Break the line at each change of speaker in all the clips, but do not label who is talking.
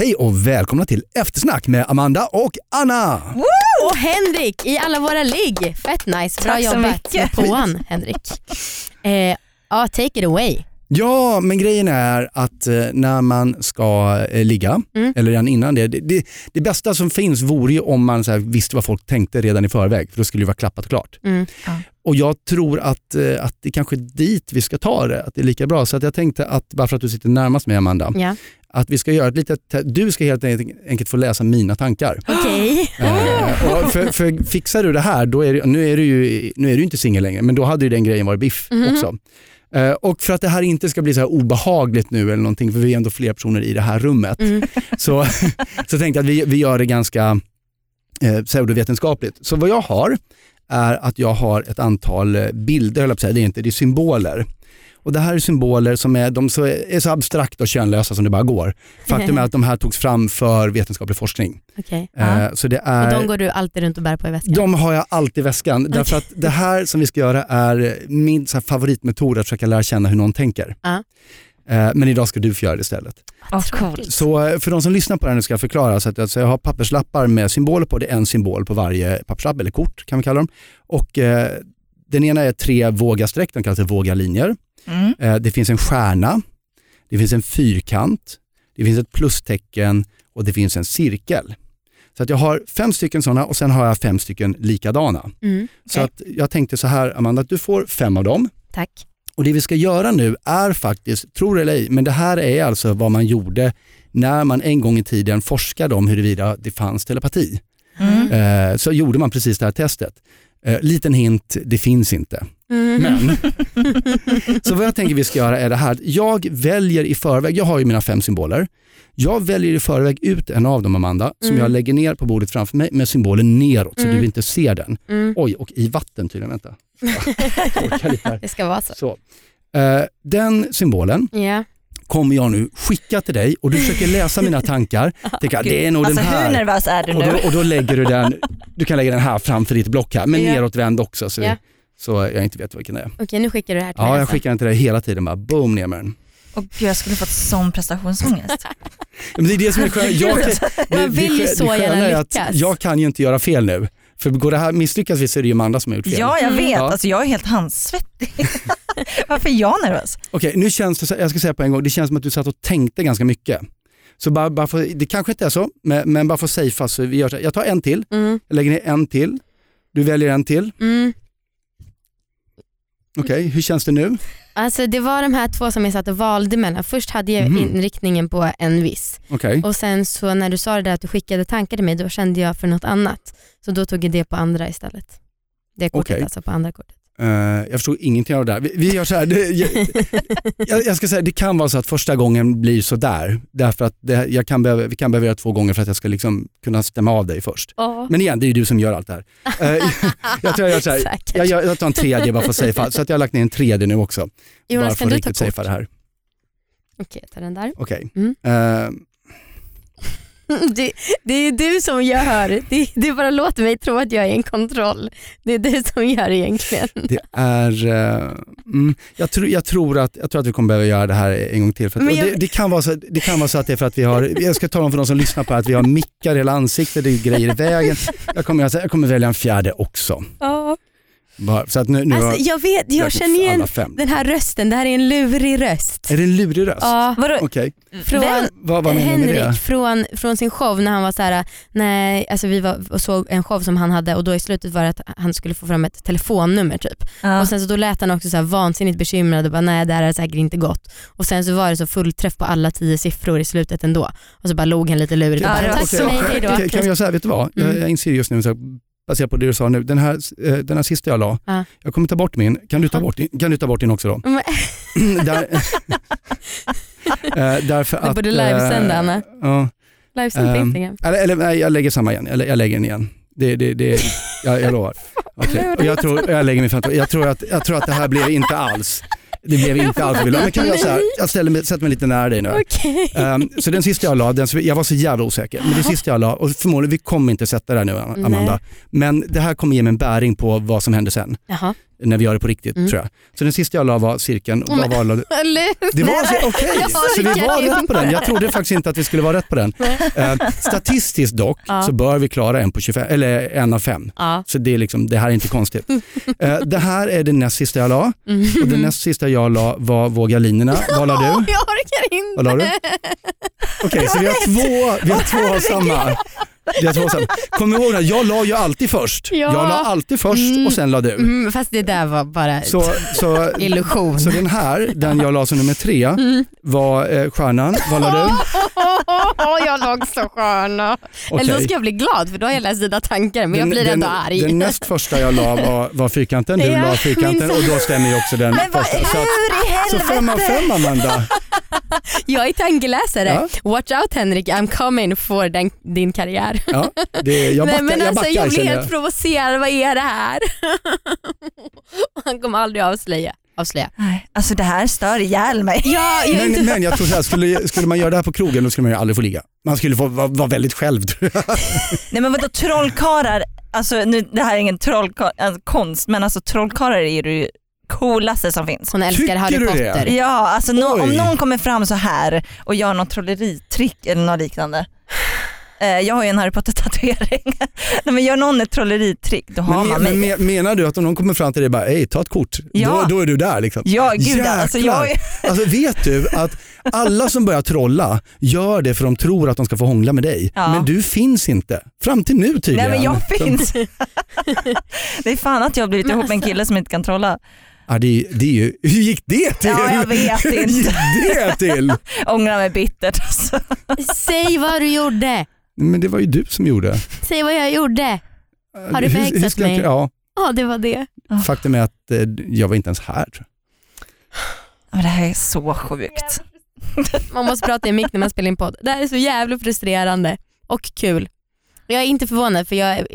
Hej och välkomna till Eftersnack med Amanda och Anna.
Och Henrik i alla våra ligg. Fett nice, bra
Tack så
jobbat
mycket.
med påan Henrik. Eh, ja, take it away.
Ja, men grejen är att eh, när man ska eh, ligga,
Mm.
eller redan innan det, det, det, det bästa som finns vore ju om man så här, visste vad folk tänkte redan i förväg, för då skulle det vara klappat och klart.
Mm.
Och jag tror att, eh, att det kanske är dit vi ska ta det, att det är lika bra. Så att jag tänkte att, bara för att du sitter närmast mig Amanda,
Ja.
Att vi ska göra ett litet, du ska helt enkelt få läsa mina tankar.
Okej.
Eh, och för, för fixar du det här, då är det, nu, är du ju, nu är du inte singel längre, men då hade ju den grejen varit biff
Mhm.
också. Eh, och för att det här inte ska bli så obehagligt nu eller någonting, för vi är ändå fler personer i det här rummet,
Mm.
så, så tänkte jag att vi, vi gör det ganska eh, pseudovetenskapligt. Så vad jag har är att jag har ett antal eh, bilder, säga, det är inte, det är symboler. Och det här är symboler som är, de så, är så abstrakta och könlösa som det bara går. Faktum är att de här togs fram för vetenskaplig forskning.
Okej.
Eh, så det
Och
är,
de går du alltid runt och bär på i väskan?
de har jag alltid i väskan. Därför att det här som vi ska göra är min så här, favoritmetod att försöka lära känna hur någon tänker. Eh, Men idag ska du få göra det istället.
Coolt.
Så eh, för de som lyssnar på det här nu ska jag förklara. Så att, alltså, jag har papperslappar med symboler på. Det är en symbol på varje papperslapp, eller kort kan vi kalla dem. Och, eh, den ena är tre vågasträck, de kallas för vågalinjer.
Mm.
Eh, det finns en stjärna, det finns en fyrkant, det finns ett plustecken och det finns en cirkel. Så att jag har fem stycken sådana och sen har jag fem stycken likadana.
Mm.
Så
okej.
att jag tänkte så här Amanda, att du får fem av dem.
Tack.
Och det vi ska göra nu är faktiskt, tror det eller ej, men det här är alltså vad man gjorde när man en gång i tiden forskade om huruvida det fanns telepati.
Mm.
Eh, så gjorde man precis det här testet. Eh, liten hint, det finns inte.
Mm.
Men, så vad jag tänker vi ska göra är det här. Jag väljer i förväg, jag har ju mina fem symboler. Jag väljer i förväg ut en av dem Amanda, som
Mm.
jag lägger ner på bordet framför mig med symbolen neråt så
Mm.
du inte ser den.
Mm.
Oj, och i vatten tydligen, vänta. Här.
Det ska vara så.
Så. Eh, den symbolen
Ja.
Kommer jag nu skicka till dig och du försöker läsa mina tankar. Tänka, det är nog
Alltså
den
hur
här.
nervös är du
Och
nu?
då, och då lägger du den, du kan lägga den här framför ditt block här, men
Ja.
neråtvänd också så,
Ja.
så jag inte vet vilken det är.
Okej, nu skickar du det här till mig
Ja, jag
alltså.
skickar den till dig hela tiden, bara boom ner med den.
Och gud, jag skulle fått sån prestationsångest.
Ja, Men det är det som är skönt. Jag, kan- det,
Jag vill ju
det,
så
det sköna
gärna lyckas.
Jag kan ju inte göra fel nu. För går det här misslyckas vi så är det ju Amanda som har gjort fel.
ja, jag vet.
Ja.
Alltså, jag är helt handsvettig. Varför är jag nervös?
Okej, nu känns det, jag ska säga på en gång, det känns som att du satt och tänkte ganska mycket. Så bara, bara för, det kanske inte är så, men, men bara för att safea så vi gör så här. Jag tar en till,
Mm.
jag lägger ner en till, du väljer en till.
Mm.
Okej, hur känns det nu?
Alltså det var de här två som jag satt och valde mellan. Först hade jag
Mhm.
inriktningen på en viss
Okej,
och sen så när du sa det där att du skickade tankar till mig då kände jag för något annat. Så då tog jag det på andra istället. Det kortet
Okej.
alltså på andra kortet.
Eh, jag förstod ingenting av det där. Vi, vi gör så här, det, jag, jag, jag ska säga det kan vara så att första gången blir så där. Därför att det, jag kan behöva, vi kan behöva göra två gånger för att jag ska liksom kunna stämma av dig först. Men igen, det är ju du som gör allt det här. Eh, jag tror jag gör så här, jag, gör, jag tar en tredje bara för att safea, så att jag har lagt ner en tredje nu också. bara
Jonas
för
kan
att
du ta
riktigt
kort?
det här.
Okej, jag tar den där.
Okej.
Mm.
Eh,
Det, det är du som gör, det, det bara låter mig tro att jag är en kontroll. Det är du som gör egentligen.
det är, eh, mm, jag, tror, jag, tror att, jag tror att vi kommer behöva göra det här en gång till. För att,
jag-
det, det, kan vara så, det kan vara så att det är för att vi har, jag ska tala om för de som lyssnar på att vi har mickar i hela ansiktet, det är grejer i vägen. Jag kommer, alltså, jag kommer välja en fjärde också.
Ja.
Bara, så att nu, nu
Alltså, jag vet, jag känner igen den här rösten, det här är en lurig röst.
Är det en lurig röst?
Ja,
Vadå?
Okej,
från
Vem?
vad, vad?
Henrik från, från sin show när han var så här, nej, alltså vi var och såg en show som han hade och då i slutet var det att han skulle få fram ett telefonnummer typ.
Ja.
Och sen så då lät han också så här vansinnigt bekymrad och bara nej det här är säkert inte gott. Och sen så var det så fullträff på alla tio siffror i slutet ändå. Och så bara log han lite lurigt och
Ja,
bara,
det var
tack
så.
för mig, hejdå.
Kan vi göra så här, vet du vad? Jag,
Mm.
jag inser just nu, så här, baserat på det du sa nu, den här, eh, den här sista jag la,
Ja.
jag kommer ta bort min, kan du ta bort din, kan du ta bort din också då? Där, Eh, därför
Du
att...
borde livesända,
eh,
Anna.
Ja,
Livesänd på
Ehm,
Instagram.
eller, eller nej, jag lägger samma igen, eller jag lägger den igen. Det, det, det, jag, jag lovar. Okej. Och jag, tror, jag lägger mig framför, jag tror, att, jag tror att det här blev inte alls det blev inte la. Men kan jag, så här, jag ställer mig, sätter mig lite nära dig nu.
Okej.
Ehm, så den sista jag la, den, jag var så jävla osäker, men det sista jag la, och förmodligen, vi kommer inte sätta det här nu Amanda,
Nej.
men det här kommer ge mig en bäring på vad som händer sen.
Jaha.
När vi gör det på riktigt
Mm.
tror jag. Så den sista jag la var cirkeln. Och var la? Det var okej,
Jag
så vi var rätt på den. Jag trodde faktiskt inte att vi skulle vara rätt på den. Eh, statistiskt dock
Ja.
så bör vi klara en på 25, eller en av fem.
Ja.
Så det, är liksom, det här är inte konstigt. Eh, det här är det näst sista jag la
Mm.
och det näst sista jag la var Våga linorna. Vad la du?
Jag orkar inte.
Vad la du? Okej, så vi har två, vi har två av samma. Två av samma. Kom ihåg att jag la ju alltid först.
Ja.
Jag la alltid först
Mm.
och sen la du.
Mm, fast det där var bara
Så, så,
illusion.
så den här, den jag la som nummer tre,
Mm.
var eh, stjärnan. Vad la du?
jag låg så sköna. Eller då ska jag bli glad för då har jag läst dina tankar men jag
Den-
blir
den,
ändå arg.
Den näst första jag la var, var fyrkanten, du
Ja,
la fyrkanten och då stämmer ju också den
Men vad,
första. Så, att, så fem av fem Amanda.
Jag är tankeläsare.
Ja.
Watch out Henrik, I'm coming for den, din karriär.
Ja, det, jag backar,
Nej, men
jag
alltså,
backar
jag blir helt
jag.
provocerad, vad är det här? Han kommer aldrig avslöja. avslöja.
Nej, Alltså det här stör ihjäl mig.
Ja, jag.
Men, men jag tror så här, skulle, skulle man göra det här på krogen då skulle man ju aldrig få ligga. Man skulle få vara, vara väldigt själv jag.
Nej men vadå trollkarlar, alltså nu, det här är ingen trollkar, alltså, men alltså trollkarlar är ju coolaste som finns.
Hon älskar
Tycker
Harry
du det?
Potter.
Ja, alltså
Oj.
om någon kommer fram så här och gör något trolleritrick eller något liknande. Eh, jag har ju en Harry Potter tatuering. Nej, men gör någon ett trolleritrick då har
Men,
man
men,
mig.
men menar du att om någon kommer fram till dig och bara, ta ett kort,
Ja.
då, då är du där liksom?
Ja gud alltså jag,
Jäklar. Alltså vet du att alla som börjar trolla gör det för de tror att de ska få hångla med dig.
Ja.
Men du finns inte. Fram till nu tydligen.
nej men jag finns. det är fan att jag har blivit ihop med en kille som inte kan trolla.
Ja, det, det är ju, hur gick det till?
Ja, jag vet
Hur gick
inte.
det till?
Ångrar mig bittert alltså.
Säg vad du gjorde.
Men det var ju du som gjorde.
Säg vad jag gjorde. Har du förhäxat
jag-
mig?
Ja,
Ja det var det.
faktum är att eh, jag var inte ens här. tror jag.
Men det här är så sjukt.
Man måste prata i mick när man spelar in podd. Det här är så jävla frustrerande och kul. Jag är inte förvånad för jag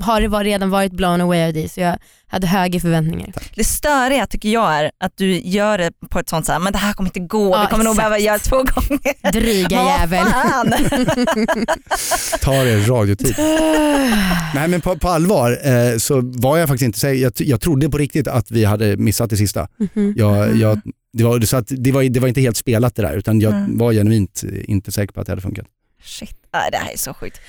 har var- redan varit blown away av dig så jag hade höga förväntningar.
Det störiga tycker jag är att du gör det på ett sånt så här, men det här kommer inte gå,
Ja,
vi kommer nog
exakt.
behöva göra två gånger.
Dryga jävel.
Ta er radiotid. Nej men på, på allvar eh, så var jag faktiskt inte. Jag, jag trodde på riktigt att vi hade missat det sista.
Mhm.
Jag, jag, det, var, så att det, var, det var inte helt spelat det där utan jag
Mm.
var genuint inte säker på att det hade funkat.
Shit, nej, det här är så sjukt.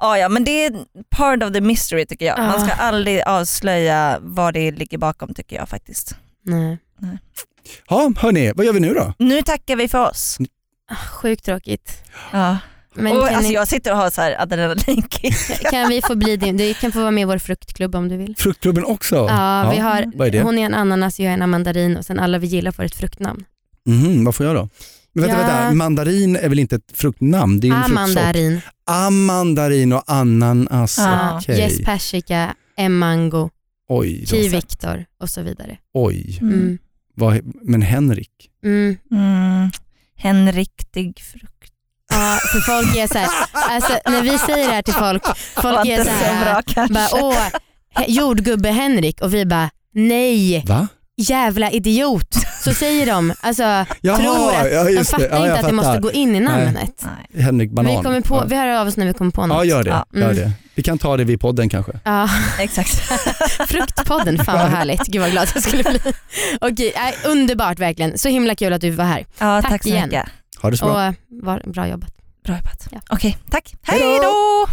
Ja, ja, men det är part of the mystery tycker jag. Man ska
Ah.
aldrig avslöja vad det ligger bakom tycker jag faktiskt.
Nej.
Ja hörni, vad gör vi nu då?
Nu tackar vi för oss.
Ah, Sjukt tråkigt.
Ja.
Men
och, alltså,
ni,
jag sitter och har så här adrenalinkick.
kan vi få bli din, du kan få vara med i vår fruktklubb om du vill.
Fruktklubben också?
Ja, vi har,
Vad är
hon är en ananas, jag är en mandarin och sen alla vi gillar får ett fruktnamn.
Mhm, vad får jag då? Men vänta,
Ja.
vänta, mandarin är väl inte ett fruktnamn? Det är en.
Amandarin,
Amandarin och ananas,
Ja.
okej.
Yes persika, M mango,
Oj, då.
Ki Viktor och så vidare.
oj.
Mm.
Vad, men Henrik?
Mm.
Mm. En riktig frukt.
Ja, för folk är så här, alltså, när vi säger det här till folk, folk är så
så
här,
bra kanske.
bara, åh, jordgubbe Henrik och vi bara nej,
Va?
Jävla idiot. Så säger de, alltså
Jaha,
tror att,
ja,
de fattar
det. Ja,
inte att det måste gå in i namnet.
Nej.
Henrik Banan.
Vi, kommer på,
ja.
vi hör av oss när vi kommer på något.
ja, gör det.
Ja.
Gör
Mm.
det. Vi kan ta det vid podden kanske.
Ja,
Exakt.
fruktpodden, fan vad härligt. Gud vad glad jag skulle bli. Okej, äh, underbart verkligen. Så himla kul att du var här.
Ja,
Tack
tack, så
igen.
mycket.
Ha det så
Och
bra.
äh, var, bra jobbat.
Bra jobbat.
Ja.
Okej, tack.
Hej
då!